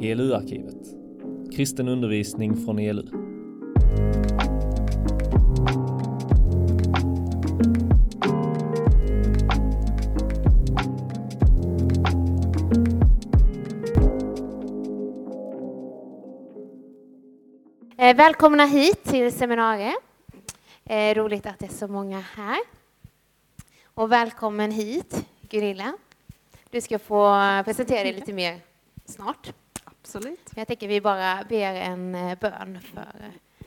ELU-arkivet. Kristen undervisning från ELU. Eh, välkomna hit till seminariet. Eh, roligt att det är så många här. Och välkommen hit, Gunilla. Du ska få presentera dig lite mer snart. Absolut. Jag tänker vi bara ber en eh, bön för eh,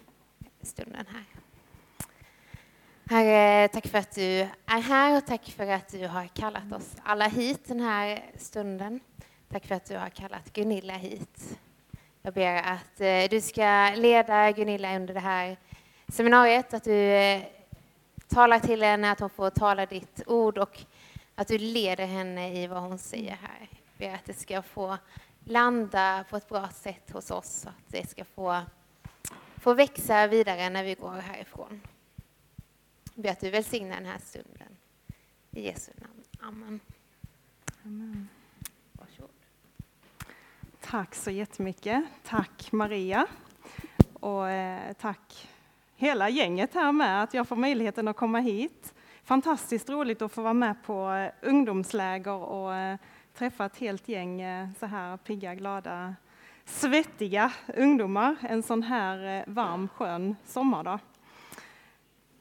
stunden här. Herre, tack för att du är här och tack för att du har kallat oss alla hit den här stunden. Tack för att du har kallat Gunilla hit. Jag ber att eh, du ska leda Gunilla under det här seminariet, att du talar till henne, att hon får tala ditt ord och att du leder henne i vad hon säger här. Jag ber att det ska få landa på ett bra sätt hos oss och att det ska få, få växa vidare när vi går härifrån. Jag ber att du välsignar den här stunden. I Jesu namn. Amen. Amen. Varsågod. Tack så jättemycket. Tack Maria. Och eh, tack hela gänget här med att jag får möjligheten att komma hit. Fantastiskt roligt att få vara med på eh, ungdomsläger och eh, träffa ett helt gäng eh, så här pigga, glada, svettiga ungdomar en sån här eh, varm, skön sommardag.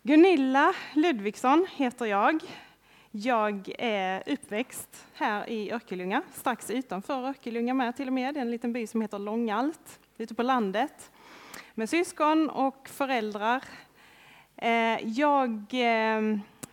Gunilla Ludvigsson heter jag. Jag är uppväxt här i Örkelljunga, strax utanför Örkelljunga med till och med, Det är en liten by som heter Långalt, ute på landet. Med syskon och föräldrar. Eh, jag,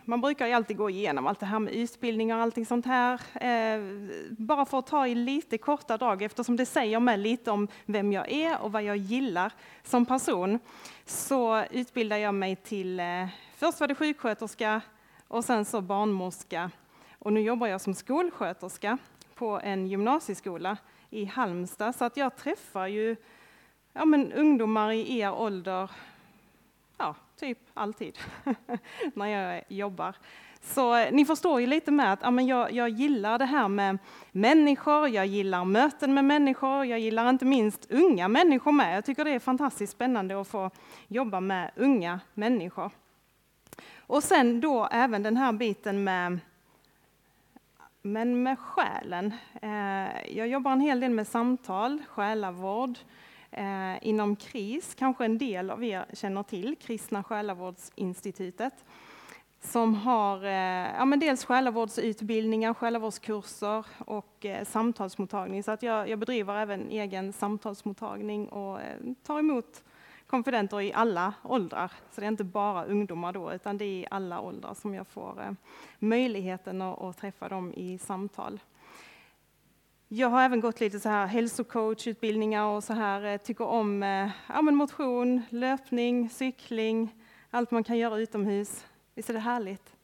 man brukar ju alltid gå igenom allt det här med utbildning och allting sånt här. Eh, bara för att ta i lite korta drag, eftersom det säger mig lite om vem jag är och vad jag gillar som person, så utbildar jag mig till, eh, först var det sjuksköterska, och sen så barnmorska. Och nu jobbar jag som skolsköterska på en gymnasieskola i Halmstad, så att jag träffar ju ja, men ungdomar i er ålder, ja, typ alltid, när jag jobbar. Så eh, ni förstår ju lite med att ja, men jag, jag gillar det här med människor, jag gillar möten med människor, jag gillar inte minst unga människor med. Jag tycker det är fantastiskt spännande att få jobba med unga människor. Och sen då även den här biten med, men med själen. Eh, jag jobbar en hel del med samtal, själavård, eh, inom KRIS, kanske en del av er känner till, Kristna själavårdsinstitutet, som har eh, ja, men dels själavårdsutbildningar, själavårdskurser och eh, samtalsmottagning. Så att jag, jag bedriver även egen samtalsmottagning och eh, tar emot konfidenter i alla åldrar. Så det är inte bara ungdomar då, utan det är i alla åldrar som jag får eh, möjligheten att, att träffa dem i samtal. Jag har även gått lite så här hälsocoachutbildningar och så här, eh, tycker om eh, ja, men motion, löpning, cykling, allt man kan göra utomhus. Visst är det härligt?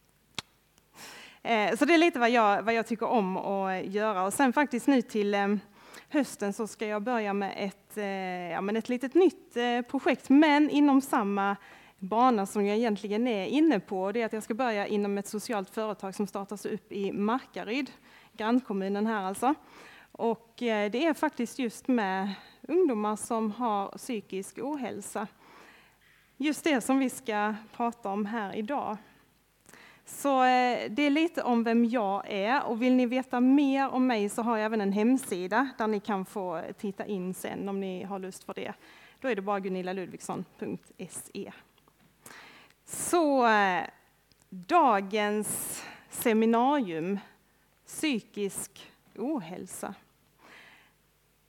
Eh, så det är lite vad jag, vad jag tycker om att göra. Och sen faktiskt nu till hösten så ska jag börja med ett, ja, men ett litet nytt projekt, men inom samma bana som jag egentligen är inne på. Det är att jag ska börja inom ett socialt företag som startas upp i Markaryd, grannkommunen här alltså. Och eh, det är faktiskt just med ungdomar som har psykisk ohälsa. Just det som vi ska prata om här idag. Så eh, det är lite om vem jag är och vill ni veta mer om mig så har jag även en hemsida där ni kan få titta in sen om ni har lust för det. Då är det bara gunillaludvigsson.se. Så eh, dagens seminarium, psykisk ohälsa.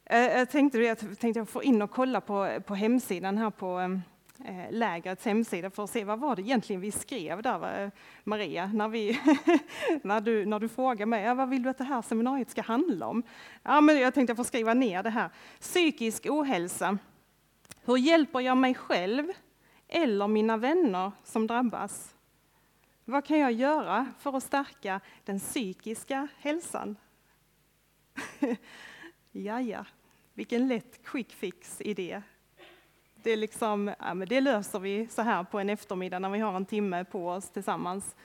Eh, eh, jag tänkte, jag tänkte jag få in och kolla på, på hemsidan här på eh, lägrets hemsida för att se vad var det egentligen vi skrev där, Maria, när, vi, när, du, när du frågade mig ja, vad vill du att det här seminariet ska handla om? Ja, men jag tänkte jag får skriva ner det här. Psykisk ohälsa. Hur hjälper jag mig själv eller mina vänner som drabbas? Vad kan jag göra för att stärka den psykiska hälsan? ja, ja, vilken lätt quick fix idé. Det, är liksom, ja, men det löser vi så här på en eftermiddag när vi har en timme på oss tillsammans.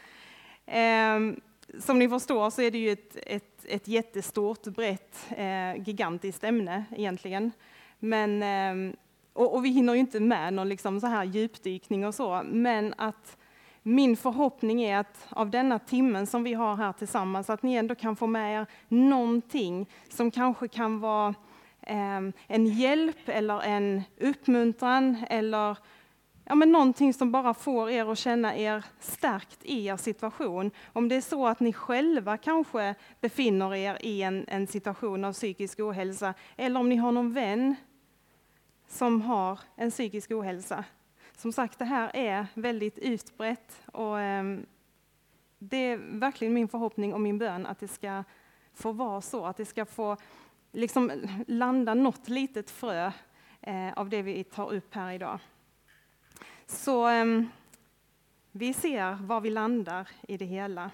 Ehm, som ni förstår så är det ju ett, ett, ett jättestort, brett, eh, gigantiskt ämne egentligen. Men, eh, och, och, vi hinner ju inte med någon liksom så här djupdykning och så, men att min förhoppning är att av denna timmen som vi har här tillsammans, att ni ändå kan få med er någonting som kanske kan vara Ehm, en hjälp eller en uppmuntran eller ja, men någonting som bara får er att känna er stärkt i er situation. Om det är så att ni själva kanske befinner er i en, en situation av psykisk ohälsa, eller om ni har någon vän som har en psykisk ohälsa. Som sagt, det här är väldigt utbrett och eh, det är verkligen min förhoppning och min bön att det ska få vara så, att det ska få liksom landa något litet frö eh, av det vi tar upp här idag. Så ehm, vi ser var vi landar i det hela.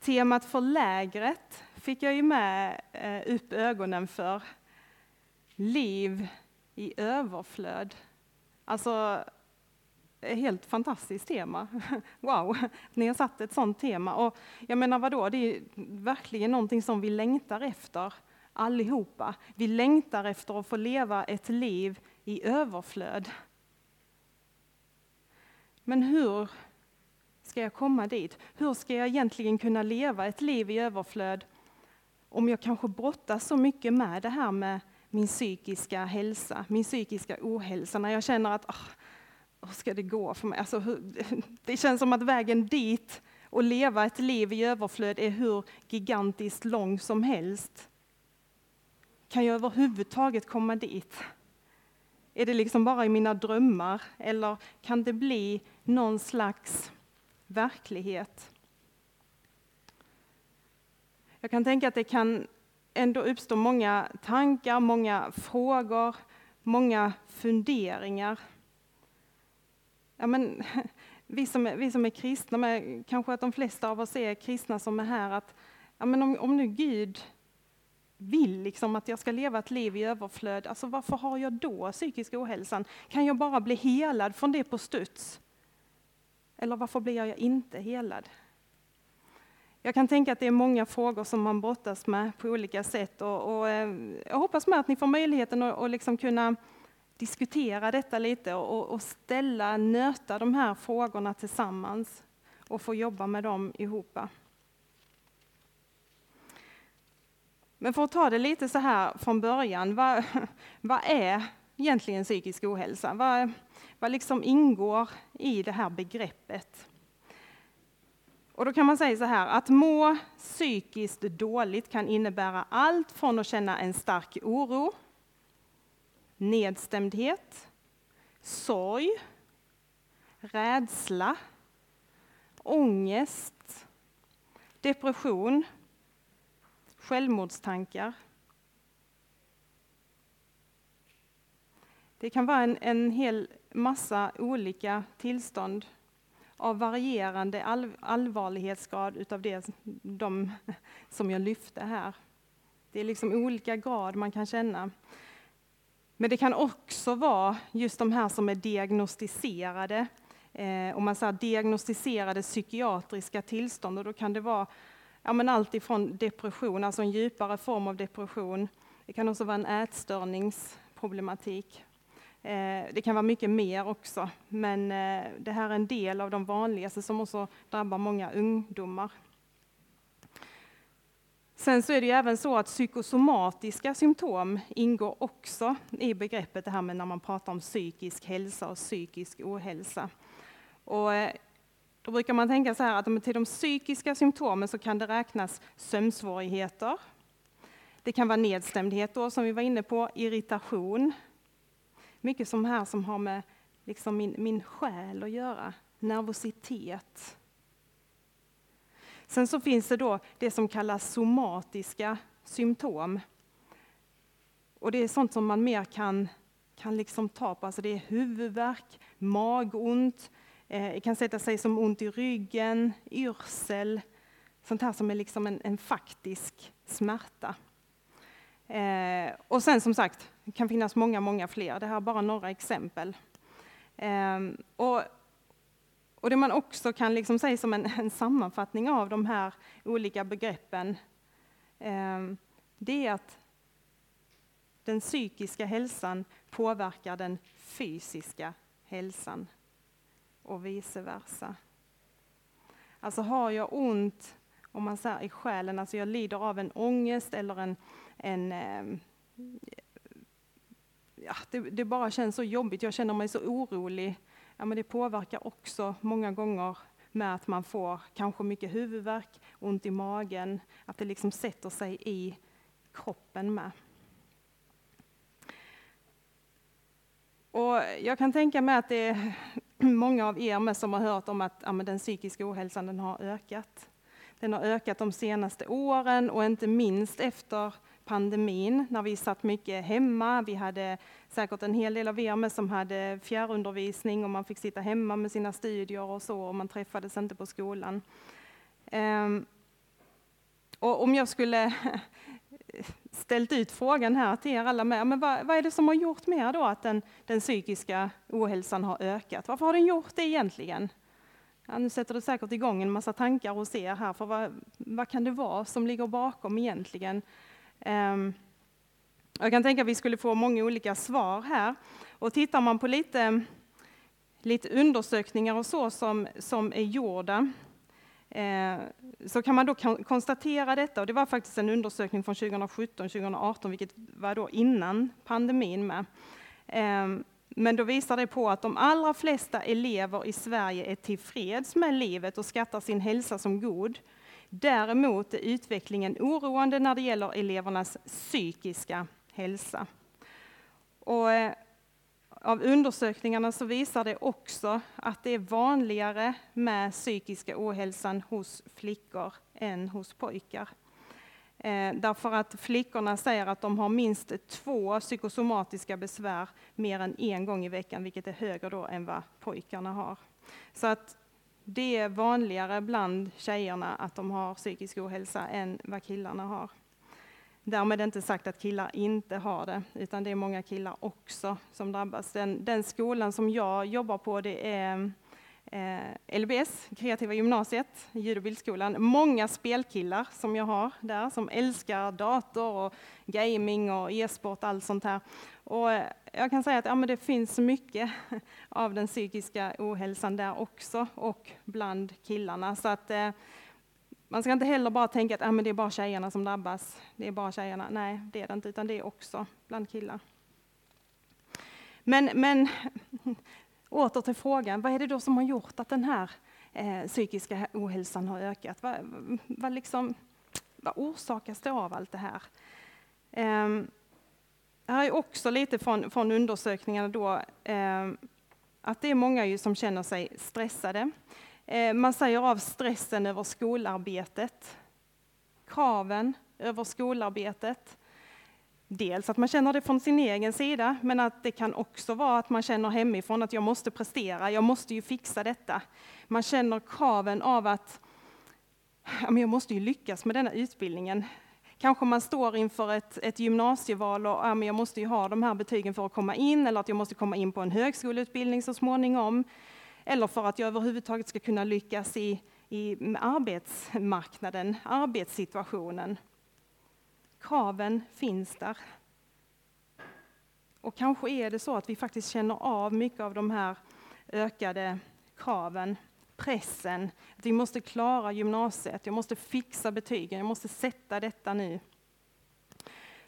Temat för lägret fick jag ju med eh, upp ögonen för. Liv i överflöd. Alltså, Eh, helt fantastiskt tema. Wow, ni har satt ett sånt tema. Och jag menar vadå, det är verkligen någonting som vi längtar efter allihopa. Vi längtar efter att få leva ett liv i överflöd. Men hur ska jag komma dit? Hur ska jag egentligen kunna leva ett liv i överflöd om jag kanske brottas så mycket med det här med min psykiska hälsa, min psykiska ohälsa, när jag känner att oh, hur ska det gå för mig? Alltså, hur, det känns som att vägen dit och leva ett liv i överflöd är hur gigantiskt lång som helst. Kan jag överhuvudtaget komma dit? Är det liksom bara i mina drömmar eller kan det bli någon slags verklighet? Jag kan tänka att det kan ändå uppstå många tankar, många frågor, många funderingar. Ja, men, vi, som är, vi som är kristna, men kanske att de flesta av oss är kristna som är här, att ja, men om, om nu Gud vill liksom att jag ska leva ett liv i överflöd, alltså varför har jag då psykisk ohälsan? Kan jag bara bli helad från det på studs? Eller varför blir jag inte helad? Jag kan tänka att det är många frågor som man brottas med på olika sätt och, och eh, jag hoppas med att ni får möjligheten att, att liksom kunna diskutera detta lite och, och ställa, nöta de här frågorna tillsammans och få jobba med dem ihop. Men för att ta det lite så här från början, vad, vad är egentligen psykisk ohälsa? Vad, vad liksom ingår i det här begreppet? Och då kan man säga så här, att må psykiskt dåligt kan innebära allt från att känna en stark oro, nedstämdhet, sorg, rädsla, ångest, depression, självmordstankar. Det kan vara en, en hel massa olika tillstånd av varierande all, allvarlighetsgrad utav det, de som jag lyfte här. Det är liksom olika grad man kan känna. Men det kan också vara just de här som är diagnostiserade, eh, om man säger diagnostiserade psykiatriska tillstånd, och då kan det vara ja, men allt ifrån depression, alltså en djupare form av depression. Det kan också vara en ätstörningsproblematik. Eh, det kan vara mycket mer också, men eh, det här är en del av de vanligaste som också drabbar många ungdomar. Sen så är det ju även så att psykosomatiska symptom ingår också i begreppet det här med när man pratar om psykisk hälsa och psykisk ohälsa. Och eh, då brukar man tänka så här att till de psykiska symptomen så kan det räknas sömnsvårigheter. Det kan vara nedstämdhet då, som vi var inne på, irritation. Mycket som här som har med liksom min, min själ att göra, nervositet. Sen så finns det då det som kallas somatiska symptom. Och det är sånt som man mer kan, kan liksom ta på, alltså det är huvudvärk, magont, eh, det kan sätta sig som ont i ryggen, yrsel, sånt här som är liksom en, en faktisk smärta. Eh, och sen som sagt, det kan finnas många, många fler. Det här är bara några exempel. Eh, och, och det man också kan liksom säga som en, en sammanfattning av de här olika begreppen, eh, det är att den psykiska hälsan påverkar den fysiska hälsan och vice versa. Alltså har jag ont om man säger i själen, alltså jag lider av en ångest eller en, en eh, ja, det, det, bara känns så jobbigt, jag känner mig så orolig. Ja, men det påverkar också många gånger med att man får kanske mycket huvudvärk, ont i magen, att det liksom sätter sig i kroppen med. Och jag kan tänka mig att det är många av er med som har hört om att ja, den psykiska ohälsan den har ökat. Den har ökat de senaste åren och inte minst efter pandemin när vi satt mycket hemma. Vi hade säkert en hel del av er med som hade fjärrundervisning och man fick sitta hemma med sina studier och så och man träffades inte på skolan. Ehm, och om jag skulle ställt ut frågan här till er alla med, men vad, vad är det som har gjort med er då att den, den psykiska ohälsan har ökat? Varför har den gjort det egentligen? Ja, nu sätter det säkert igång en massa tankar hos er här, för vad, vad kan det vara som ligger bakom egentligen? Ehm, jag kan tänka att vi skulle få många olika svar här. Och tittar man på lite, lite undersökningar och så som, som är gjorda, eh, så kan man då konstatera detta, och det var faktiskt en undersökning från 2017-2018, vilket var då innan pandemin med. Ehm, men då visar det på att de allra flesta elever i Sverige är tillfreds med livet och skattar sin hälsa som god. Däremot är utvecklingen oroande när det gäller elevernas psykiska hälsa. Och eh, av undersökningarna så visar det också att det är vanligare med psykiska ohälsan hos flickor än hos pojkar. Eh, därför att flickorna säger att de har minst två psykosomatiska besvär mer än en gång i veckan, vilket är högre då än vad pojkarna har. Så att det är vanligare bland tjejerna att de har psykisk ohälsa än vad killarna har. Därmed inte sagt att killar inte har det, utan det är många killar också som drabbas. Den, den skolan som jag jobbar på det är eh, LBS, Kreativa gymnasiet, ljud och bildskolan. Många spelkillar som jag har där, som älskar dator och gaming och e-sport, och allt sånt här. Och jag kan säga att ja, men det finns mycket av den psykiska ohälsan där också, och bland killarna. Så att, eh, man ska inte heller bara tänka att ah, men det är bara tjejerna som drabbas. Det är bara tjejerna. Nej, det är det inte, utan det är också bland killar. Men, men åter till frågan, vad är det då som har gjort att den här eh, psykiska ohälsan har ökat? Vad, vad, liksom, vad orsakas det av allt det här? Eh, här är också lite från, från undersökningarna då, eh, att det är många ju som känner sig stressade. Eh, man säger av stressen över skolarbetet, kraven över skolarbetet. Dels att man känner det från sin egen sida, men att det kan också vara att man känner hemifrån att jag måste prestera, jag måste ju fixa detta. Man känner kraven av att jag måste ju lyckas med denna utbildningen. Kanske man står inför ett, ett gymnasieval och ja, jag måste ju ha de här betygen för att komma in, eller att jag måste komma in på en högskoleutbildning så småningom eller för att jag överhuvudtaget ska kunna lyckas i, i arbetsmarknaden, arbetssituationen. Kraven finns där. Och kanske är det så att vi faktiskt känner av mycket av de här ökade kraven, pressen, att vi måste klara gymnasiet, jag måste fixa betygen, jag måste sätta detta nu.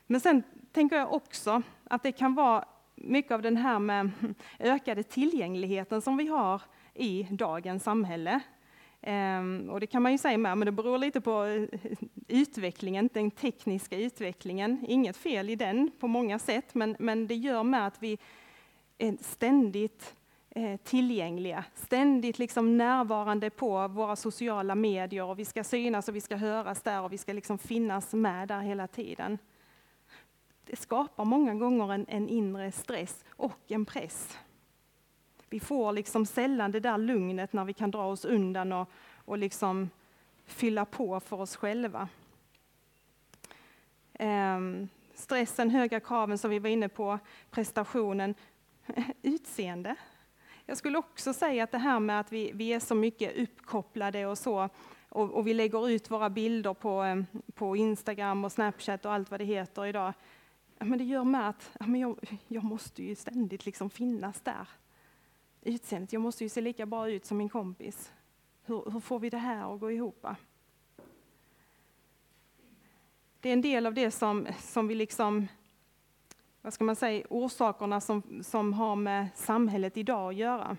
Men sen tänker jag också att det kan vara mycket av den här med ökade tillgängligheten som vi har i dagens samhälle. Ehm, och det kan man ju säga med, men det beror lite på eh, utvecklingen, den tekniska utvecklingen. Inget fel i den på många sätt, men, men det gör med att vi är ständigt eh, tillgängliga, ständigt liksom närvarande på våra sociala medier och vi ska synas och vi ska höras där och vi ska liksom finnas med där hela tiden det skapar många gånger en, en inre stress och en press. Vi får liksom sällan det där lugnet när vi kan dra oss undan och, och liksom fylla på för oss själva. Ehm, stressen, höga kraven som vi var inne på, prestationen, utseende. Jag skulle också säga att det här med att vi, vi är så mycket uppkopplade och så, och, och vi lägger ut våra bilder på, ehm, på Instagram och Snapchat och allt vad det heter idag. Men det gör med att men jag, jag måste ju ständigt liksom finnas där. Utseendet, jag måste ju se lika bra ut som min kompis. Hur, hur får vi det här att gå ihop? Det är en del av det som, som vi liksom, vad ska man säga, orsakerna som, som har med samhället idag att göra.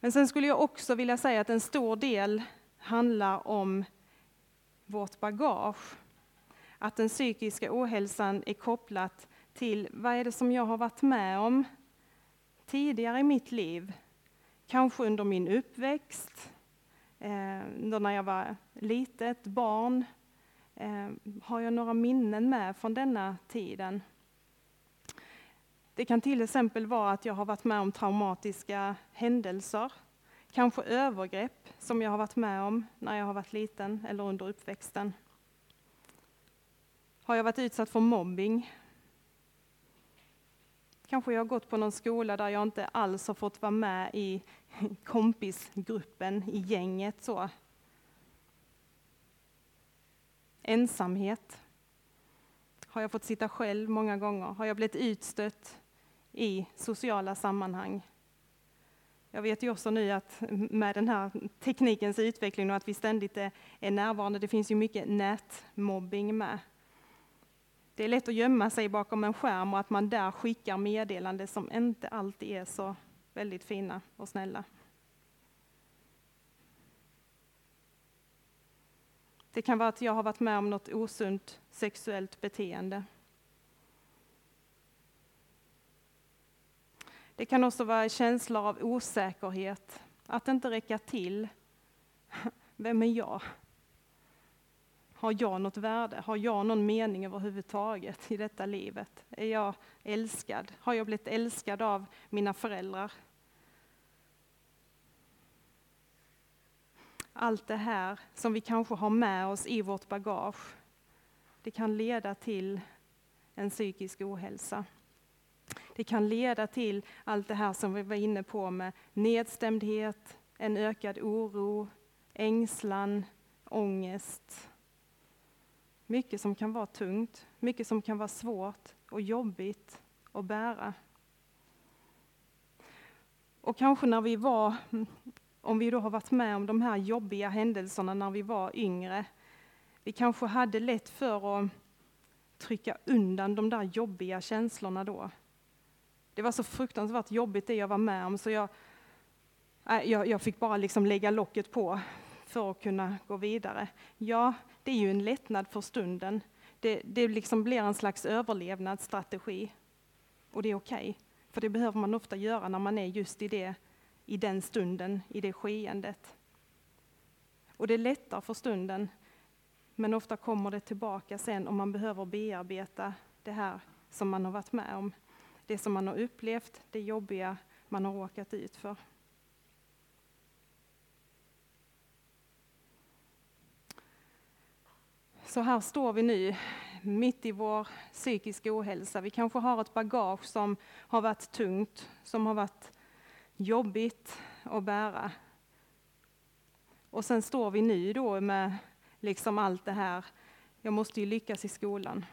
Men sen skulle jag också vilja säga att en stor del handlar om vårt bagage. Att den psykiska ohälsan är kopplat till vad är det som jag har varit med om tidigare i mitt liv. Kanske under min uppväxt, eh, när jag var litet barn. Eh, har jag några minnen med från denna tiden? Det kan till exempel vara att jag har varit med om traumatiska händelser Kanske övergrepp som jag har varit med om när jag har varit liten eller under uppväxten. Har jag varit utsatt för mobbing? Kanske jag har gått på någon skola där jag inte alls har fått vara med i kompisgruppen, i gänget. så. Ensamhet. Har jag fått sitta själv många gånger? Har jag blivit utstött i sociala sammanhang? Jag vet ju också nu att med den här teknikens utveckling och att vi ständigt är, är närvarande, det finns ju mycket nätmobbing med. Det är lätt att gömma sig bakom en skärm och att man där skickar meddelanden som inte alltid är så väldigt fina och snälla. Det kan vara att jag har varit med om något osunt sexuellt beteende. Det kan också vara känslor av osäkerhet, att inte räcka till. Vem är jag? Har jag något värde? Har jag någon mening överhuvudtaget i detta livet? Är jag älskad? Har jag blivit älskad av mina föräldrar? Allt det här som vi kanske har med oss i vårt bagage, det kan leda till en psykisk ohälsa. Det kan leda till allt det här som vi var inne på med nedstämdhet, en ökad oro, ängslan, ångest. Mycket som kan vara tungt, mycket som kan vara svårt och jobbigt att bära. Och kanske när vi var, om vi då har varit med om de här jobbiga händelserna när vi var yngre, vi kanske hade lätt för att trycka undan de där jobbiga känslorna då. Det var så fruktansvärt jobbigt det jag var med om så jag, jag, jag fick bara liksom lägga locket på för att kunna gå vidare. Ja, det är ju en lättnad för stunden. Det, det liksom blir en slags överlevnadsstrategi. Och det är okej, okay, för det behöver man ofta göra när man är just i, det, i den stunden, i det skeendet. Och det lättar för stunden, men ofta kommer det tillbaka sen om man behöver bearbeta det här som man har varit med om det som man har upplevt, det jobbiga man har råkat ut för. Så här står vi nu, mitt i vår psykiska ohälsa. Vi kanske har ett bagage som har varit tungt, som har varit jobbigt att bära. Och sen står vi nu då med liksom allt det här. Jag måste ju lyckas i skolan.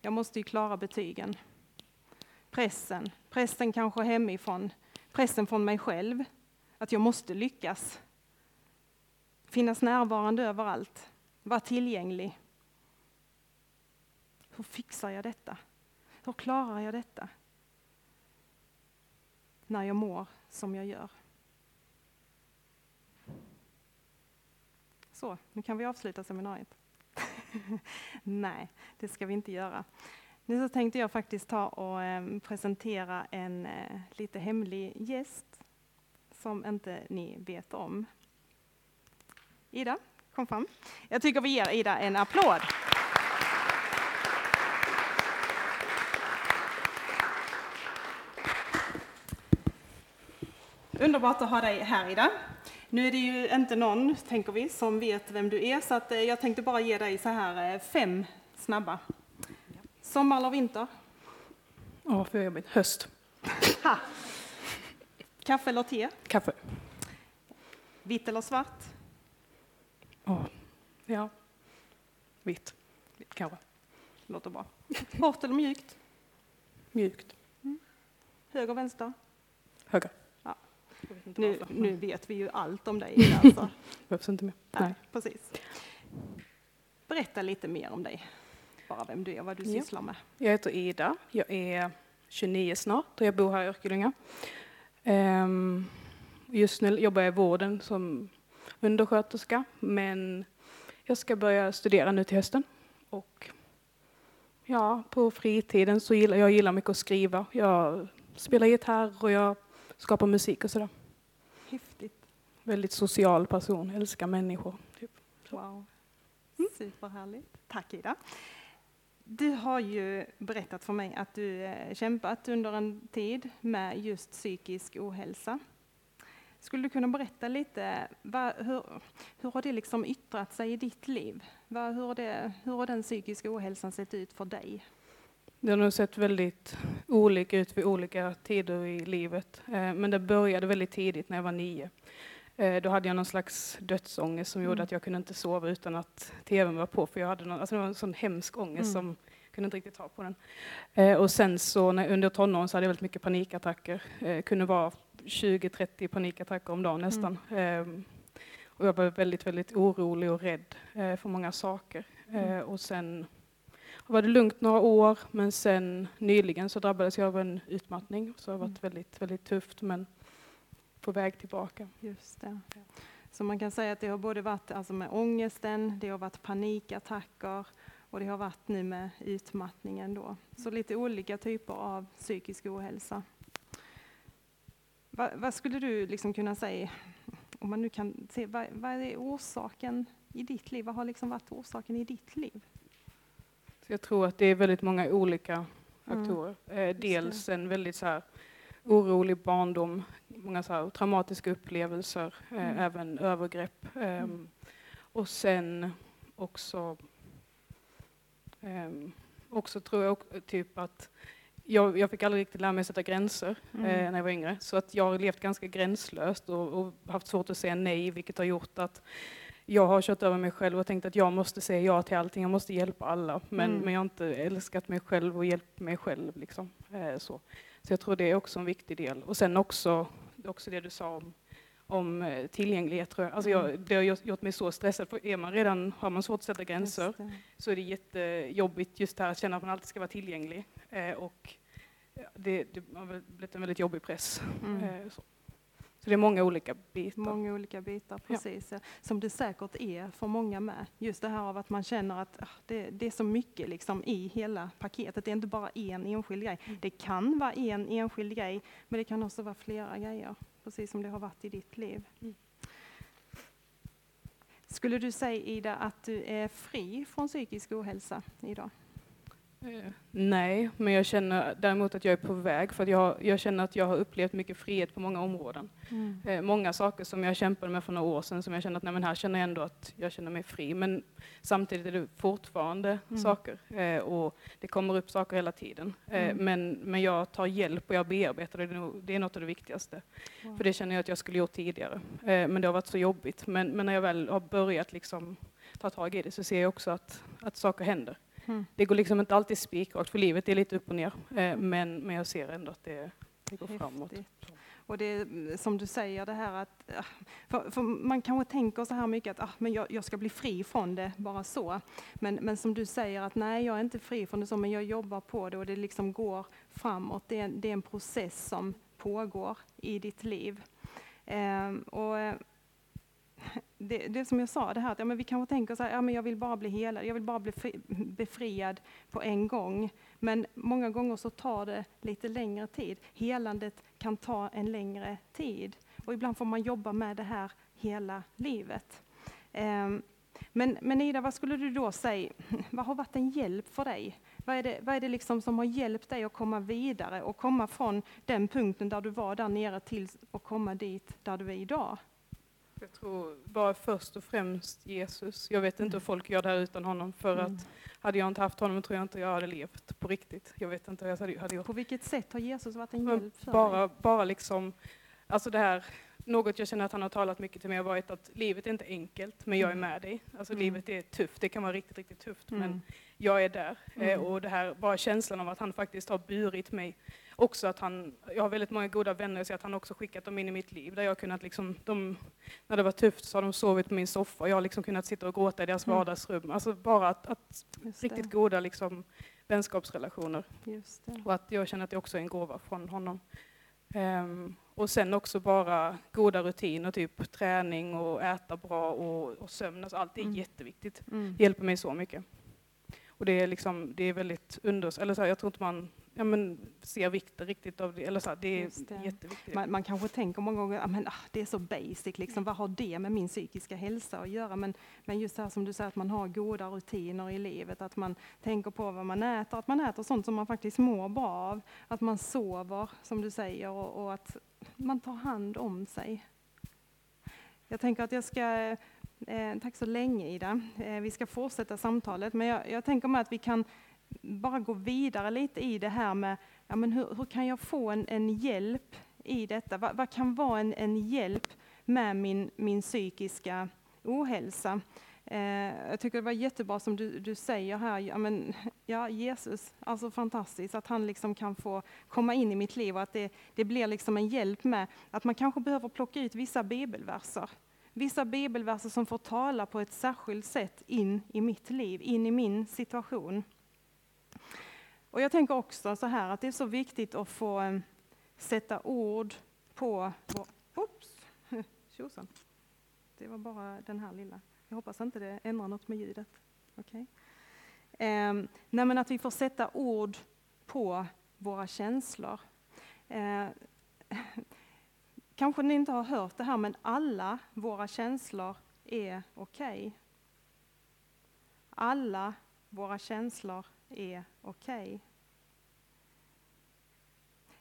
Jag måste ju klara betygen pressen, pressen kanske hemifrån, pressen från mig själv, att jag måste lyckas. Finnas närvarande överallt, vara tillgänglig. Hur fixar jag detta? Hur klarar jag detta? När jag mår som jag gör. Så, nu kan vi avsluta seminariet. Nej, det ska vi inte göra. Nu så tänkte jag faktiskt ta och eh, presentera en eh, lite hemlig gäst som inte ni vet om. Ida, kom fram. Jag tycker vi ger Ida en applåd. Underbart att ha dig här Ida. Nu är det ju inte någon, tänker vi, som vet vem du är, så att eh, jag tänkte bara ge dig så här fem snabba Sommar eller vinter? Åh, för jobbigt. Höst. Kaffe eller te? Kaffe. Vitt eller svart? Oh. Ja, vitt. Vitt kanske. Låter bra. Hårt eller mjukt? Mjukt. Höger, vänster? Höger. Ja. Vet Nu, nu vet vi ju allt om dig. Alltså. Behövs inte mer. Nej, Nej. precis. Berätta lite mer om dig. Bara vem du är och vad du Ja. sysslar med. Jag heter Ida. Jag är 29 snart och jag bor här i Örkelljunga. Ehm, Just nu jobbar jag i vården som undersköterska, men jag ska börja studera nu till hösten. Och ja, på fritiden så gillar jag gillar mycket att skriva. Jag spelar gitarr och jag skapar musik och sådär. Häftigt. Väldigt social person, älskar människor. Typ. Wow. Superhärligt. Tack Ida. Du har ju berättat för mig att du eh, kämpat under en tid med just psykisk ohälsa. Skulle du kunna berätta lite, vad, hur, hur har det liksom yttrat sig i ditt liv? Vad, hur, har det, hur har den psykiska ohälsan sett ut för dig? Det har nog sett väldigt olika ut vid olika tider i livet. Eh, Men det började väldigt tidigt när jag var nio. Eh, Då hade jag någon slags dödsångest som gjorde Mm. att jag kunde inte sova utan att tvn var på. För jag hade någon, alltså det var en sån hemsk ångest Mm. som jag kunde inte riktigt ta på den. Eh, Och sen så när, under tonåren så hade jag väldigt mycket panikattacker. Kunde vara 20-30 panikattacker om dagen nästan. Eh, Och jag var väldigt, väldigt orolig och rädd eh, för många saker. Eh, Och sen var det lugnt några år, men sen nyligen så drabbades jag av en utmattning. Så det har varit väldigt, väldigt tufft, men på väg tillbaka. Just det. Så man kan säga att det har både varit alltså med ångesten, det har varit panikattacker och det har varit nu med utmattningen då. Så lite olika typer av psykisk ohälsa. Va, vad skulle du liksom kunna säga, om man nu kan se, vad, vad är orsaken i ditt liv? Vad har liksom varit orsaken i ditt liv? Så jag tror att det är väldigt många olika faktorer. Eh, det. dels en väldigt så här, orolig barndom, många så här, traumatiska upplevelser, eh, Mm. även övergrepp. ehm, Och sen också, ehm, också tror jag typ att jag, jag fick aldrig riktigt lära mig att sätta gränser Mm. eh, när jag var yngre. Så att jag har levt ganska gränslöst och, och haft svårt att säga nej, vilket har gjort att jag har kört över mig själv och tänkt att jag måste säga ja till allting, jag måste hjälpa alla. Men, Mm. men jag har inte älskat mig själv och hjälpt mig själv. Liksom. Eh, så. så jag tror det är också en viktig del. Och sen också, också det du sa om, om eh, tillgänglighet. Tror jag. Alltså jag, Mm. det har gjort mig så stressad, för är man redan, har man svårt att sätta gränser så är det jättejobbigt just det här att känna att man alltid ska vara tillgänglig. Eh, och ja, det, det har blivit en väldigt jobbig press. Mm. Eh, så. så det är många olika bitar. Många olika bitar, precis. Som det säkert är för många med. Just det här av att man känner att ah, det, det är så mycket liksom i hela paketet. Det är inte bara en enskild grej. Mm. Det kan vara en enskild grej, men det kan också vara flera grejer. Precis som det har varit i ditt liv. Mm. Skulle du säga Ida att du är fri från psykisk ohälsa idag? Nej, men jag känner däremot att jag är på väg för jag, jag känner att jag har upplevt mycket frihet på många områden. Eh, många saker som jag kämpade med för några år sedan som jag känner att nej, men här känner jag ändå att jag känner mig fri. Men samtidigt är det fortfarande Mm. saker eh, och det kommer upp saker hela tiden. Eh, Mm. men, men jag tar hjälp och jag bearbetar det. Det är nog- Det är något av det viktigaste. Wow. För det känner jag att jag skulle gjort tidigare. Men det har varit så jobbigt. Men, men när jag väl har börjat liksom ta tag i det så ser jag också att, att saker händer. Mm. Det går liksom inte alltid spikrakt för livet är lite upp och ner. Eh, men, men jag ser ändå att det, det går framåt. Och det är som du säger det här att, ah, för, för man kanske tänker så här mycket att ah, men jag, jag ska bli fri från det, bara så. Men, men som du säger att nej, jag är inte fri från det så, men jag jobbar på det och det liksom går framåt. Det är, det är en process som pågår i ditt liv. Ehm, och eh, det, det som jag sa, det här att ja, men vi kanske tänker så här, ja, men jag vill bara bli helad, jag vill bara bli fri, befriad på en gång. Men många gånger så tar det lite längre tid. Helandet kan ta en längre tid. Och ibland får man jobba med det här hela livet. Ehm, men, men Ida, vad skulle du då säga, vad har varit en hjälp för dig? Vad är det, vad är det liksom som har hjälpt dig att komma vidare och komma från den punkten där du var där nere till att komma dit där du är idag? Jag tror bara först och främst Jesus. Jag vet inte hur folk gör det här utan honom. För Mm. att hade jag inte haft honom tror jag inte jag hade levt på riktigt. Jag vet inte hur jag hade, hade gjort. På vilket sätt har Jesus varit en Men hjälp för dig? Bara, bara liksom alltså det här, något jag känner att han har talat mycket till mig har varit att livet är inte enkelt, men jag är Mm. med dig. Alltså Mm. livet är tufft, det kan vara riktigt, riktigt tufft, men Mm. jag är där. Eh, Mm. och det här, bara känslan av att han faktiskt har burit mig. Också att han, jag har väldigt många goda vänner, så att han också skickat dem in i mitt liv. Där jag kunnat liksom, de, när det var tufft så har de sovit på min soffa och jag har liksom kunnat sitta och gråta i deras Mm. vardagsrum. Alltså bara att, att riktigt goda liksom, vänskapsrelationer. Och att jag känner att det också är en gåva från honom. Ehm, och sen också bara goda rutiner, typ träning och äta bra och, och sömn. Alltså allt är Mm. jätteviktigt. Mm. Det hjälper mig så mycket. Och det är liksom, det är väldigt unders... Eller så här, jag tror inte man ja, men, ser vikten riktigt av det. Eller så här, det är det. jätteviktigt. Man, man kanske tänker många gånger att ah, det är så basic, liksom, vad har det med min psykiska hälsa att göra? Men, men just det här som du säger, att man har goda rutiner i livet, att man tänker på vad man äter, att man äter sånt som man faktiskt mår bra av, att man sover, som du säger, och, och att man tar hand om sig. Jag tänker att jag ska, eh, tack så länge Ida, eh, vi ska fortsätta samtalet, men jag, jag tänker mig att vi kan bara gå vidare lite i det här med ja, men hur, hur kan jag få en, en hjälp i detta? Vad, vad kan vara en, en hjälp med min, min psykiska ohälsa? Eh, jag tycker det var jättebra som du, du säger här, ja, men, ja Jesus, alltså fantastiskt att han liksom kan få komma in i mitt liv och att det, det blir liksom en hjälp med att man kanske behöver plocka ut vissa bibelverser. Vissa bibelverser som får tala på ett särskilt sätt in i mitt liv, in i min situation. Och jag tänker också så här att det är så viktigt att få eh, sätta ord på... på oops! Tjosan. Det var bara den här lilla. Jag hoppas inte det ändrar något med ljudet. Okej. Eh, nej men att vi får sätta ord på våra känslor. Eh, kanske ni inte har hört det här, men alla våra känslor är okej. Alla våra känslor är okej.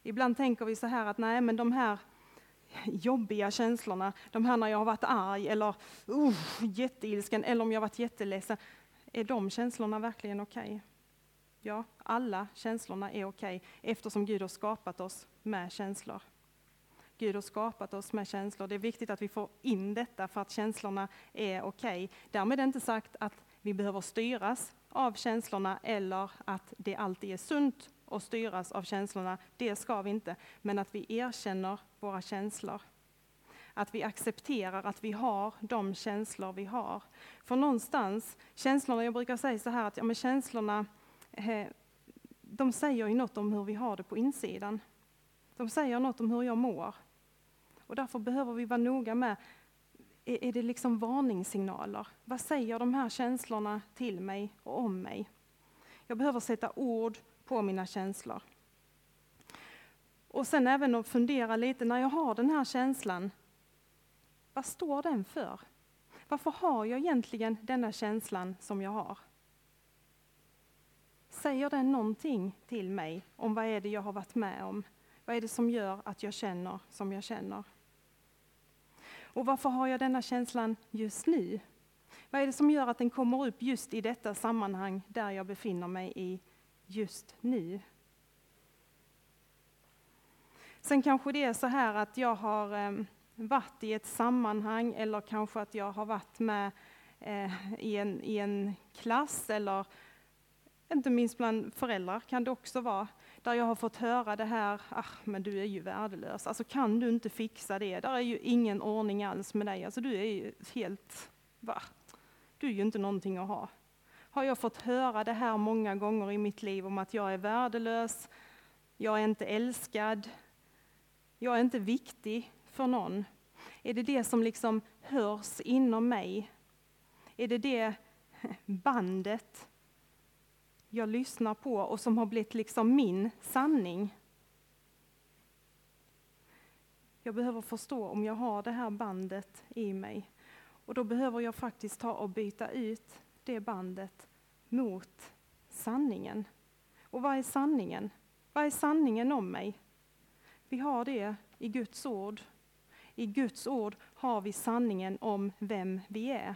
Ibland tänker vi så här att nej, men de här jobbiga känslorna, de här när jag har varit arg eller uh, jätteilsken eller om jag har varit jätteledsen, är de känslorna verkligen okej? Ja, alla känslorna är okej eftersom Gud har skapat oss med känslor. Gud har skapat oss med känslor. Det är viktigt att vi får in detta för att känslorna är okej. Därmed är det inte sagt att vi behöver styras av känslorna eller att det alltid är sunt att styras av känslorna. Det ska vi inte. Men att vi erkänner våra känslor. Att vi accepterar att vi har de känslor vi har. För någonstans, känslorna, jag brukar säga så här att ja, men känslorna, eh, de säger ju något om hur vi har det på insidan. De säger något om hur jag mår. Och därför behöver vi vara noga med, är, är det liksom varningssignaler? Vad säger de här känslorna till mig och om mig? Jag behöver sätta ord på mina känslor. Och sen även att fundera lite, när jag har den här känslan, vad står den för? Varför har jag egentligen denna känslan som jag har? Säger den någonting till mig om vad är det jag har varit med om? Vad är det som gör att jag känner som jag känner? Och varför har jag denna känslan just nu? Vad är det som gör att den kommer upp just i detta sammanhang där jag befinner mig i just nu? Sen kanske det är så här att jag har ehm, varit i ett sammanhang eller kanske att jag har varit med eh, i, en, i en klass eller inte minst bland föräldrar kan det också vara, där jag har fått höra det här, ah, men du är ju värdelös, alltså kan du inte fixa det, där är ju ingen ordning alls med dig, alltså du är ju helt, va? Du är ju inte någonting att ha. Har jag fått höra det här många gånger i mitt liv om att jag är värdelös, jag är inte älskad, jag är inte viktig för någon. Är det det som liksom hörs inom mig? Är det det bandet jag lyssnar på och som har blivit liksom min sanning. Jag behöver förstå om jag har det här bandet i mig. Och då behöver jag faktiskt ta och byta ut det bandet mot sanningen. Och vad är sanningen? Vad är sanningen om mig? Vi har det i Guds ord. I Guds ord har vi sanningen om vem vi är.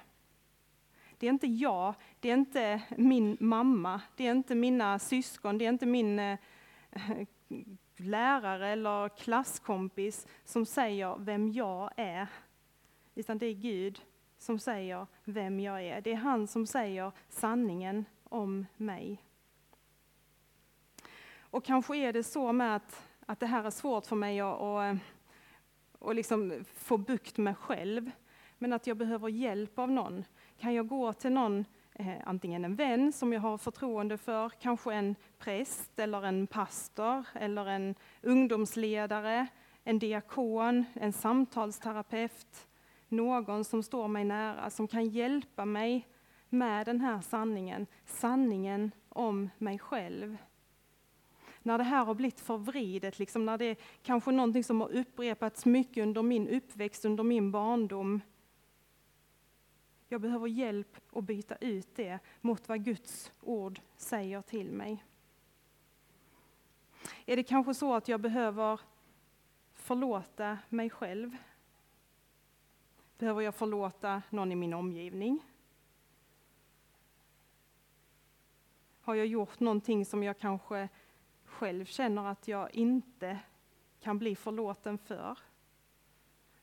Det är inte jag, det är inte min mamma, det är inte mina syskon, det är inte min eh, lärare eller klasskompis som säger vem jag är. Utan det är Gud som säger vem jag är. Det är han som säger sanningen om mig. Och kanske är det så med att, att det här är svårt för mig att, och, eh, och liksom få bukt med själv. Men att jag behöver hjälp av någon. Kan jag gå till någon, eh, antingen en vän som jag har förtroende för, kanske en präst eller en pastor eller en ungdomsledare, en diakon, en samtalsterapeut, någon som står mig nära, som kan hjälpa mig med den här sanningen, sanningen om mig själv. När det här har blivit förvridet, liksom när det är kanske någonting som har upprepats mycket under min uppväxt, under min barndom. Jag behöver hjälp att byta ut det mot vad Guds ord säger till mig. Är det kanske så att jag behöver förlåta mig själv? Behöver jag förlåta någon i min omgivning? Har jag gjort någonting som jag kanske själv känner att jag inte kan bli förlåten för?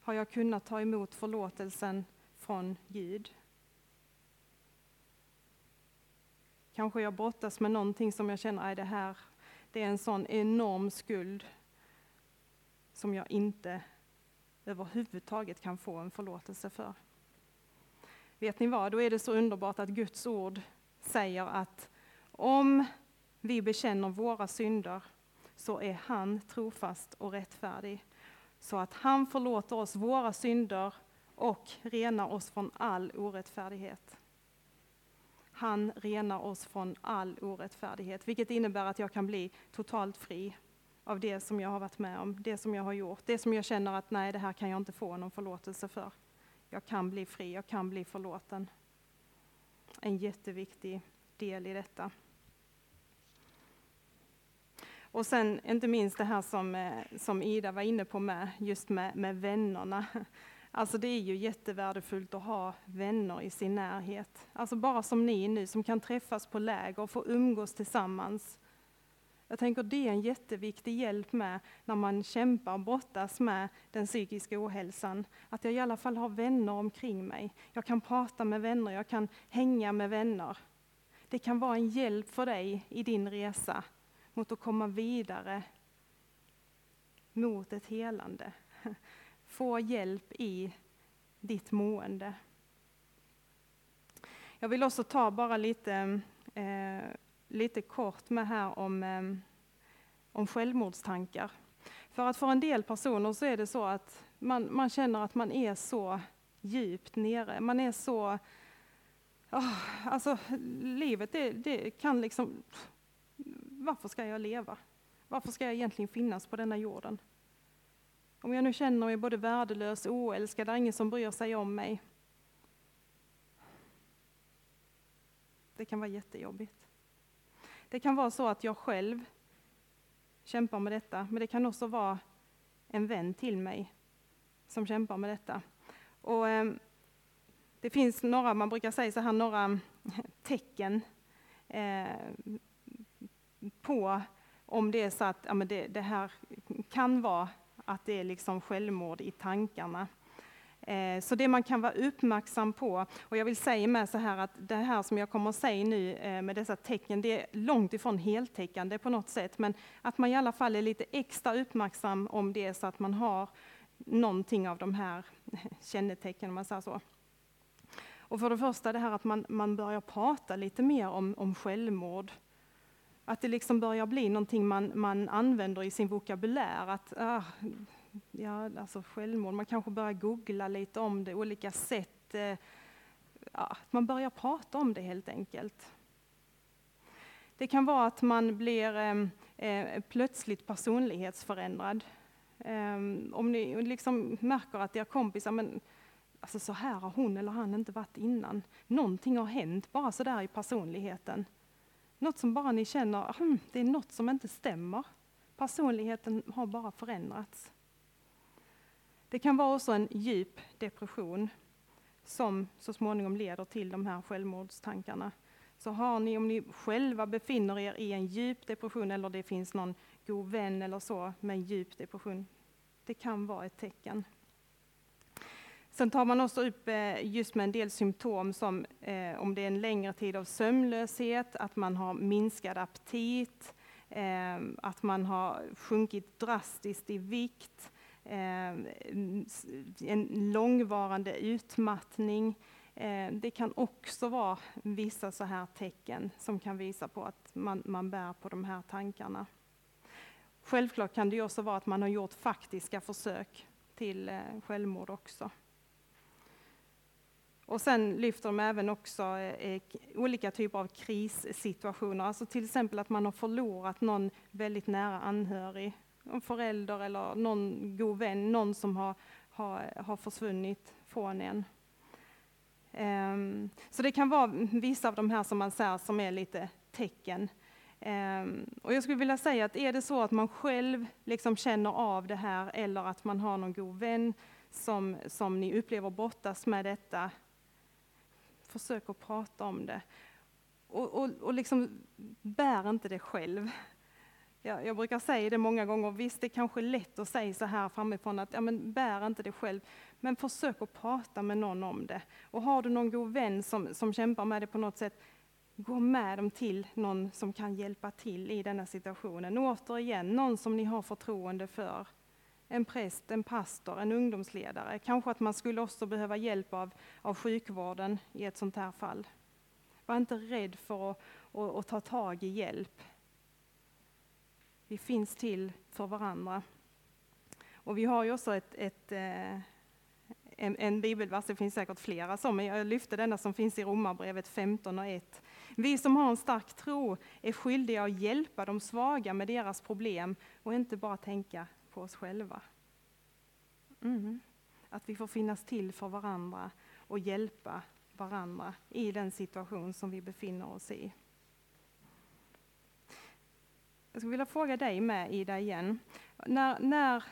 Har jag kunnat ta emot förlåtelsen från Gud? Kanske jag brottas med någonting som jag känner, är det här, det är en sån enorm skuld som jag inte överhuvudtaget kan få en förlåtelse för. Vet ni vad, då är det så underbart att Guds ord säger att om vi bekänner våra synder så är han trofast och rättfärdig. Så att han förlåter oss våra synder och renar oss från all orättfärdighet. Han renar oss från all orättfärdighet, vilket innebär att jag kan bli totalt fri av det som jag har varit med om, det som jag har gjort, det som jag känner att nej, det här kan jag inte få någon förlåtelse för. Jag kan bli fri, jag kan bli förlåten. En jätteviktig del i detta. Och sen inte minst det här som, eh, som Ida var inne på med, just med, med vännerna. Alltså det är ju jättevärdefullt att ha vänner i sin närhet. Alltså bara som ni nu som kan träffas på läger och få umgås tillsammans. Jag tänker det är en jätteviktig hjälp med när man kämpar och brottas med den psykiska ohälsan. Att jag i alla fall har vänner omkring mig. Jag kan prata med vänner, jag kan hänga med vänner. Det kan vara en hjälp för dig i din resa mot att komma vidare mot ett helande. Få hjälp i ditt mående. Jag vill också ta bara lite, eh, lite kort med här om, eh, om självmordstankar. För att för en del personer så är det så att man, man känner att man är så djupt nere. Man är så... Oh, alltså, livet det, det kan liksom varför ska jag leva? Varför ska jag egentligen finnas på denna jorden? Om jag nu känner mig både värdelös och oälskad, det är ingen som bryr sig om mig. Det kan vara jättejobbigt. Det kan vara så att jag själv kämpar med detta, men det kan också vara en vän till mig som kämpar med detta. Och, eh, det finns några, man brukar säga så här, några tecken eh, på om det är så att ja, men det, det här kan vara att det är liksom självmord i tankarna. Eh, så det man kan vara uppmärksam på, och jag vill säga med så här att det här som jag kommer att säga nu eh, med dessa tecken, det är långt ifrån heltäckande på något sätt, men att man i alla fall är lite extra uppmärksam om det är så att man har någonting av de här kännetecknen, om man säger så. Och för det första det här att man, man börjar prata lite mer om, om självmord. Att det liksom börjar bli någonting man, man använder i sin vokabulär. Att, ah, ja, alltså självmord, man kanske börjar googla lite om det, olika sätt. Eh, ja, man börjar prata om det helt enkelt. Det kan vara att man blir ehm, eh, plötsligt personlighetsförändrad. Eh, om ni liksom märker att era kompisar, men alltså så här har hon eller han inte varit innan. Någonting har hänt bara så där i personligheten. Något som bara ni känner, hm, det är något som inte stämmer. Personligheten har bara förändrats. Det kan vara också en djup depression som så småningom leder till de här självmordstankarna. Så har ni, om ni själva befinner er i en djup depression eller det finns någon god vän eller så med en djup depression, det kan vara ett tecken. Sen tar man också upp eh, just med en del symptom som eh, om det är en längre tid av sömnlöshet, att man har minskad aptit, eh, att man har sjunkit drastiskt i vikt, en långvarande utmattning. Det kan också vara vissa så här tecken som kan visa på att man, man bär på de här tankarna. Självklart kan det också vara att man har gjort faktiska försök till självmord också. Och sen lyfter de även också eh, eh olika typer av krissituationer, alltså till exempel att man har förlorat någon väldigt nära anhörig, en förälder eller någon god vän, någon som har, har, har försvunnit från en. Um, så det kan vara vissa av de här som man ser som är lite tecken. Um, och jag skulle vilja säga att är det så att man själv liksom känner av det här eller att man har någon god vän som, som ni upplever brottas med detta, försök att prata om det. Och, och, och liksom bär inte det själv. Jag, jag, brukar säga det många gånger, visst det är kanske lätt att säga så här framifrån att ja, men bär inte det själv. Men försök att prata med någon om det. Och har du någon god vän som, som kämpar med det på något sätt, gå med dem till någon som kan hjälpa till i denna situationen. återigen, någon som ni har förtroende för en präst, en pastor, en ungdomsledare. Kanske att man skulle också behöva hjälp av, av sjukvården i ett sånt här fall. Var inte rädd för att, att, att ta tag i hjälp. Vi finns till för varandra. Och vi har ju också ett, ett eh, en, en bibelvers, det finns säkert flera som, men jag lyfte denna som finns i Romarbrevet 15 och 1. Vi som har en stark tro är skyldiga att hjälpa de svaga med deras problem och inte bara tänka på oss själva. Mm. Att vi får finnas till för varandra och hjälpa varandra i den situation som vi befinner oss i. Jag skulle vilja fråga dig med Ida igen. När, när,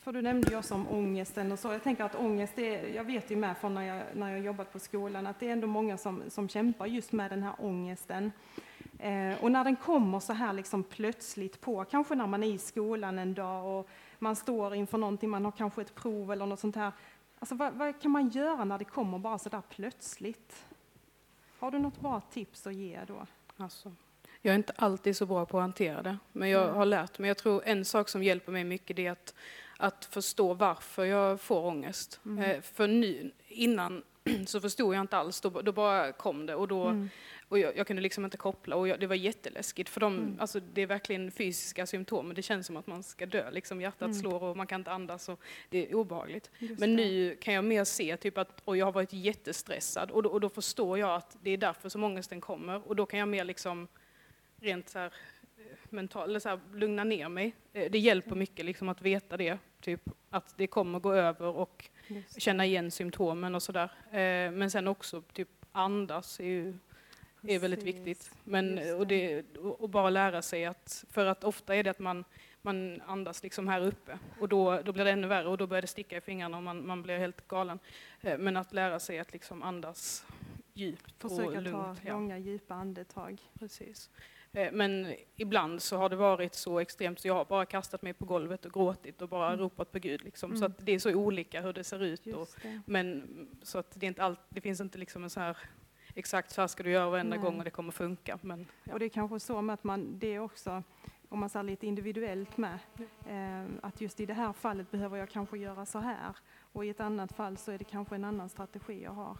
för du nämnde ju också om ångesten och så. Jag tänker att ångest, är, jag vet ju med från när jag, när jag jobbat på skolan, att det är ändå många som, som kämpar just med den här ångesten. Eh, och när den kommer så här liksom plötsligt på, kanske när man är i skolan en dag och man står inför någonting, man har kanske ett prov eller något sånt här. Alltså vad, vad kan man göra när det kommer bara så där plötsligt? Har du något bra tips att ge då? Alltså, jag är inte alltid så bra på att hantera det, men jag har lärt mig. Jag tror en sak som hjälper mig mycket är att, att förstå varför jag får ångest. Mm. Eh, för nu, innan så förstod jag inte alls, då, då bara kom det och då mm. Och jag, jag, kunde liksom inte koppla och jag, det var jätteläskigt för de, mm. alltså, det är verkligen fysiska symptom. Det känns som att man ska dö, liksom, hjärtat mm. slår och man kan inte andas och det är obehagligt. Just Men det. nu kan jag mer se typ att och jag har varit jättestressad och då, och då förstår jag att det är därför som ångesten kommer och då kan jag mer liksom rent så här, eh, mental, eller så här, lugna ner mig. Eh, det hjälper mm. mycket liksom, att veta det, typ, att det kommer gå över och känna igen symptomen och sådär. Eh, men sen också typ andas är ju är väldigt viktigt. Men, och, det, och bara lära sig att, för att ofta är det att man, man andas liksom här uppe och då, då blir det ännu värre och då börjar det sticka i fingrarna och man, man blir helt galen. Eh, men att lära sig att liksom andas djupt Försöka och lugnt. ta långa djupa andetag. Precis. Eh, men ibland så har det varit så extremt så jag har bara kastat mig på golvet och gråtit och bara mm. ropat på Gud. Liksom. Mm. Så att det är så olika hur det ser ut. Och, men så att det, är inte allt, det finns inte liksom en så här exakt så här ska du göra varenda Nej. gång och det kommer funka. Men, ja. Och det är kanske så med att man, det är också, om man ser lite individuellt med, eh, att just i det här fallet behöver jag kanske göra så här och i ett annat fall så är det kanske en annan strategi jag har.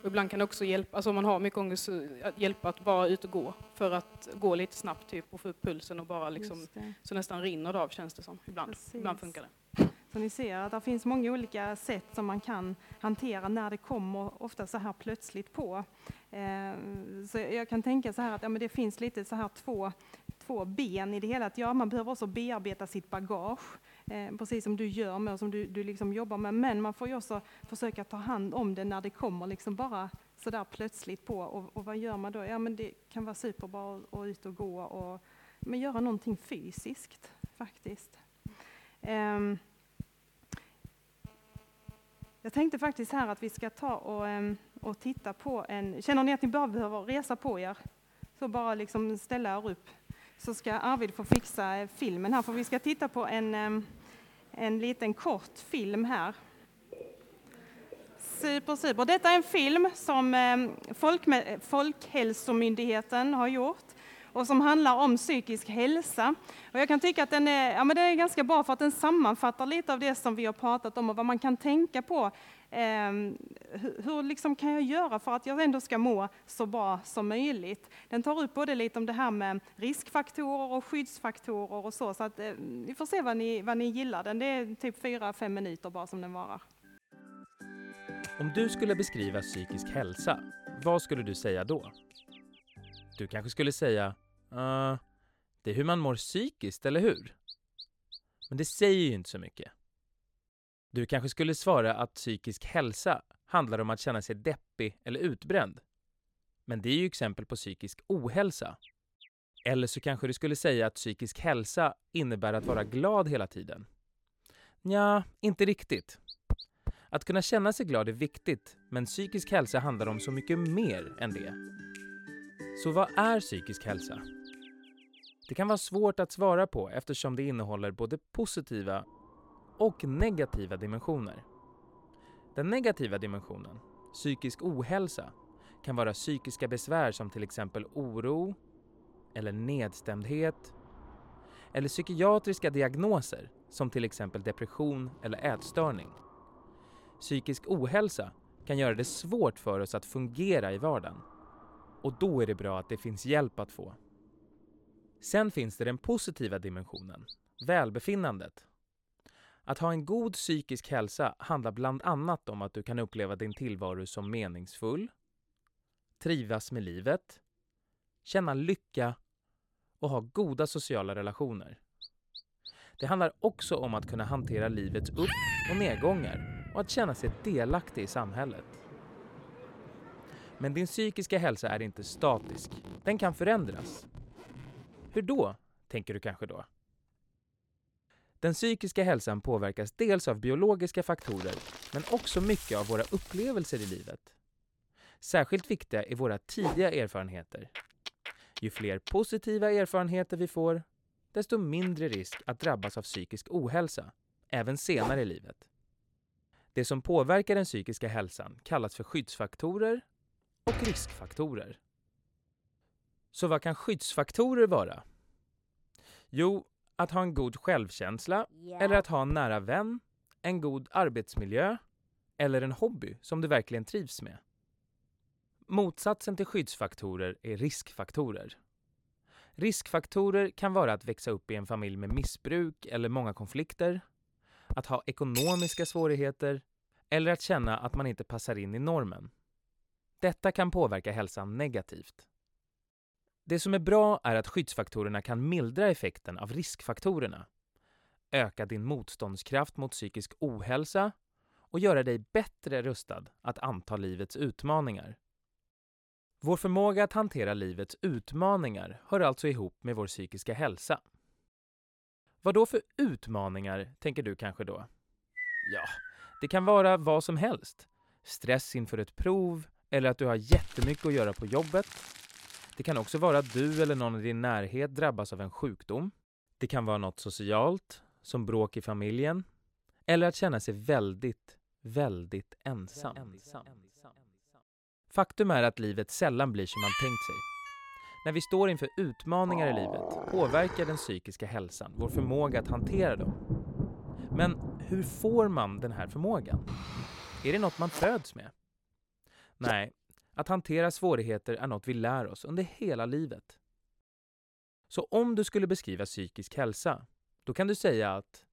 Och ibland kan det också hjälpa, alltså om man har mycket ångest, att hjälpa att bara ut och gå för att gå lite snabbt typ och få upp pulsen och bara liksom, så nästan rinner det av känns det som ibland. Precis. Ibland funkar det. Så ni ser att det finns många olika sätt som man kan hantera när det kommer ofta så här plötsligt på. Eh, så jag kan tänka så här att ja, men det finns lite så här två, två ben i det hela. Att ja, man behöver också bearbeta sitt bagage, eh, precis som du gör med och som du, du liksom jobbar med. Men man får ju också försöka ta hand om det när det kommer liksom bara så där plötsligt på. Och, och vad gör man då? Ja, men det kan vara superbra att ut och gå och men göra någonting fysiskt faktiskt. Um, jag tänkte faktiskt här att vi ska ta och, ehm, och titta på en... Känner ni att ni bara behöver resa på er? Så bara liksom ställa er upp. Så ska Arvid få fixa eh, filmen här, för vi ska titta på en, ehm, en liten kort film här. Super, super. Detta är en film som ehm, Folkhälsomyndigheten har gjort och som handlar om psykisk hälsa. Och jag kan tycka att den är, ja, men den är ganska bra för att den sammanfattar lite av det som vi har pratat om och vad man kan tänka på. Eh, hur, hur liksom kan jag göra för att jag ändå ska må så bra som möjligt? Den tar upp både lite om det här med riskfaktorer och skyddsfaktorer och så, så att eh, vi får se vad ni, vad ni gillar den. Det är typ fyra, fem minuter bara som den varar. Om du skulle beskriva psykisk hälsa, vad skulle du säga då? Du kanske skulle säga uh, det är hur man mår psykiskt, eller hur? Men det säger ju inte så mycket. Du kanske skulle svara att psykisk hälsa handlar om att känna sig deppig eller utbränd. Men det är ju exempel på psykisk ohälsa. Eller så kanske du skulle säga att psykisk hälsa innebär att vara glad hela tiden. Ja, inte riktigt. Att kunna känna sig glad är viktigt, men psykisk hälsa handlar om så mycket mer än det. Så vad är psykisk hälsa? Det kan vara svårt att svara på eftersom det innehåller både positiva och negativa dimensioner. Den negativa dimensionen, psykisk ohälsa, kan vara psykiska besvär som till exempel oro eller nedstämdhet eller psykiatriska diagnoser som till exempel depression eller ätstörning. Psykisk ohälsa kan göra det svårt för oss att fungera i vardagen och då är det bra att det finns hjälp att få. Sen finns det den positiva dimensionen, välbefinnandet. Att ha en god psykisk hälsa handlar bland annat om att du kan uppleva din tillvaro som meningsfull, trivas med livet, känna lycka och ha goda sociala relationer. Det handlar också om att kunna hantera livets upp och nedgångar och att känna sig delaktig i samhället. Men din psykiska hälsa är inte statisk. Den kan förändras. Hur då, tänker du kanske då? Den psykiska hälsan påverkas dels av biologiska faktorer, men också mycket av våra upplevelser i livet. Särskilt viktiga är våra tidiga erfarenheter. Ju fler positiva erfarenheter vi får, desto mindre risk att drabbas av psykisk ohälsa, även senare i livet. Det som påverkar den psykiska hälsan kallas för skyddsfaktorer och riskfaktorer. Så vad kan skyddsfaktorer vara? Jo, att ha en god självkänsla yeah. eller att ha en nära vän, en god arbetsmiljö eller en hobby som du verkligen trivs med. Motsatsen till skyddsfaktorer är riskfaktorer. Riskfaktorer kan vara att växa upp i en familj med missbruk eller många konflikter, att ha ekonomiska svårigheter eller att känna att man inte passar in i normen. Detta kan påverka hälsan negativt. Det som är bra är att skyddsfaktorerna kan mildra effekten av riskfaktorerna, öka din motståndskraft mot psykisk ohälsa och göra dig bättre rustad att anta livets utmaningar. Vår förmåga att hantera livets utmaningar hör alltså ihop med vår psykiska hälsa. Vad då för utmaningar, tänker du kanske då? Ja, det kan vara vad som helst. Stress inför ett prov, eller att du har jättemycket att göra på jobbet. Det kan också vara att du eller någon i din närhet drabbas av en sjukdom. Det kan vara något socialt, som bråk i familjen. Eller att känna sig väldigt, väldigt ensam. Faktum är att livet sällan blir som man tänkt sig. När vi står inför utmaningar i livet påverkar den psykiska hälsan vår förmåga att hantera dem. Men hur får man den här förmågan? Är det något man föds med? Nej, att hantera svårigheter är något vi lär oss under hela livet. Så om du skulle beskriva psykisk hälsa, då kan du säga att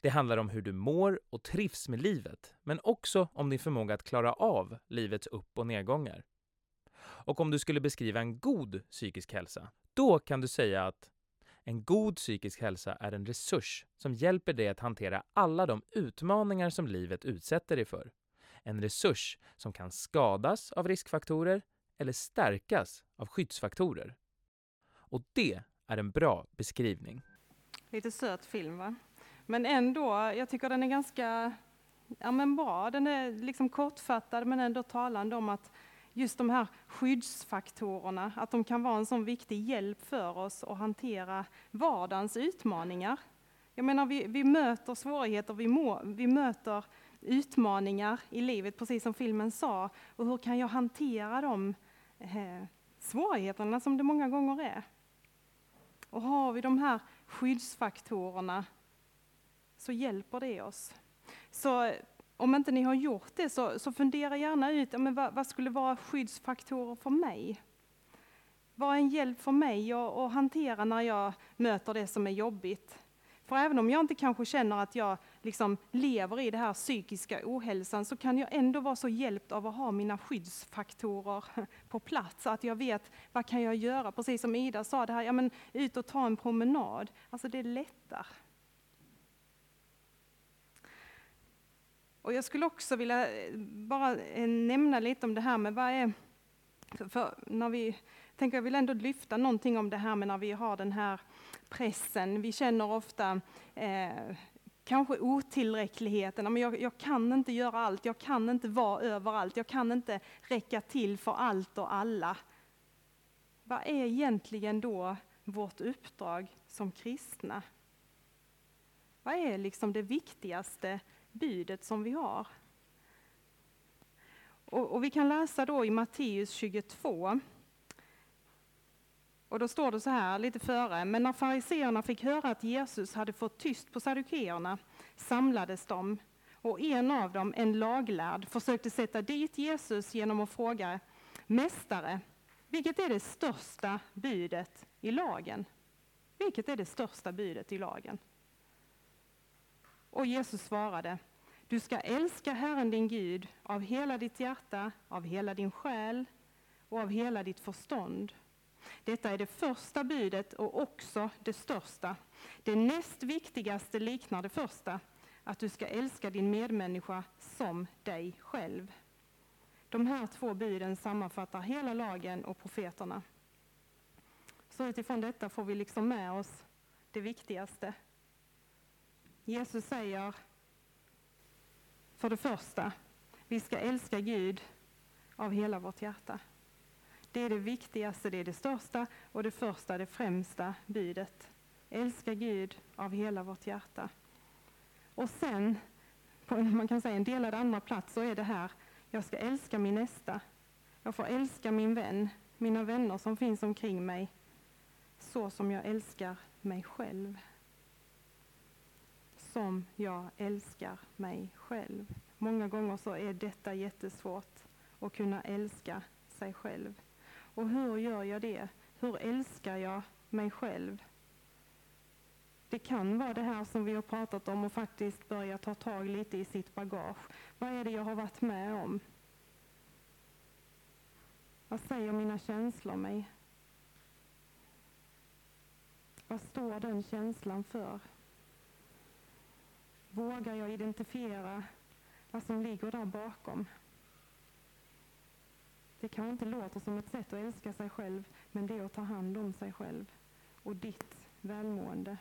det handlar om hur du mår och trivs med livet, men också om din förmåga att klara av livets upp och nedgångar. Och om du skulle beskriva en god psykisk hälsa, då kan du säga att en god psykisk hälsa är en resurs som hjälper dig att hantera alla de utmaningar som livet utsätter dig för en resurs som kan skadas av riskfaktorer eller stärkas av skyddsfaktorer. Och det är en bra beskrivning. Lite söt film va? Men ändå, jag tycker den är ganska ja men bra, den är liksom kortfattad men ändå talande om att just de här skyddsfaktorerna, att de kan vara en sån viktig hjälp för oss att hantera vardagens utmaningar. Jag menar, vi, vi möter svårigheter, vi, må, vi möter utmaningar i livet, precis som filmen sa. Och hur kan jag hantera de eh, svårigheterna som det många gånger är? Och har vi de här skyddsfaktorerna så hjälper det oss. Så om inte ni har gjort det så, så fundera gärna ut men vad, vad, skulle vara skyddsfaktorer för mig. Vad är en hjälp för mig att, att hantera när jag möter det som är jobbigt? För även om jag inte kanske känner att jag liksom lever i det här psykiska ohälsan så kan jag ändå vara så hjälpt av att ha mina skyddsfaktorer på plats. Att jag vet vad kan jag göra? Precis som Ida sa, det här, ja, men ut och ta en promenad. Alltså det lättar. Och jag skulle också vilja eh, bara eh, nämna lite om det här med vad är... För när vi, tänker jag vill ändå lyfta någonting om det här med när vi har den här pressen. Vi känner ofta eh, kanske otillräckligheten. Men jag, jag, kan inte göra allt, jag kan inte vara överallt, jag kan inte räcka till för allt och alla. Vad är egentligen då vårt uppdrag som kristna? Vad är liksom det viktigaste budet som vi har. Och, och vi kan läsa då i Matteus 22. Och då står det så här lite före. Men när fariseerna fick höra att Jesus hade fått tyst på sadukeerna samlades de och en av dem, en laglärd, försökte sätta dit Jesus genom att fråga Mästare, vilket är det största budet i lagen? Vilket är det största budet i lagen? Och Jesus svarade, du ska älska Herren din Gud av hela ditt hjärta, av hela din själ och av hela ditt förstånd. Detta är det första budet och också det största. Det näst viktigaste liknar det första, att du ska älska din medmänniska som dig själv. De här två buden sammanfattar hela lagen och profeterna. Så utifrån detta får vi liksom med oss det viktigaste, Jesus säger för det första, vi ska älska Gud av hela vårt hjärta. Det är det viktigaste, det är det största och det första, det främsta budet. Älska Gud av hela vårt hjärta. Och sen, på man kan säga en delad andra plats, så är det här, jag ska älska min nästa. Jag får älska min vän, mina vänner som finns omkring mig, så som jag älskar mig själv som jag älskar mig själv. Många gånger så är detta jättesvårt, att kunna älska sig själv. Och hur gör jag det? Hur älskar jag mig själv? Det kan vara det här som vi har pratat om och faktiskt börja ta tag lite i sitt bagage. Vad är det jag har varit med om? Vad säger mina känslor mig? Vad står den känslan för? Vågar jag identifiera vad som ligger där bakom? Det kanske inte låter som ett sätt att älska sig själv, men det är att ta hand om sig själv och ditt välmående.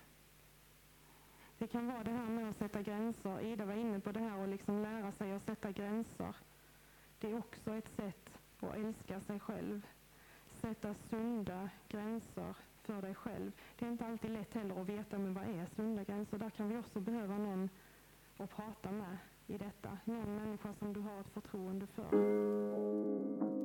Det kan vara det här med att sätta gränser. Ida var inne på det här och liksom lära sig att sätta gränser. Det är också ett sätt att älska sig själv. Sätta sunda gränser för dig själv. Det är inte alltid lätt heller att veta men vad är sunda gränser. Där kan vi också behöva någon att prata med i detta. Någon människa som du har ett förtroende för.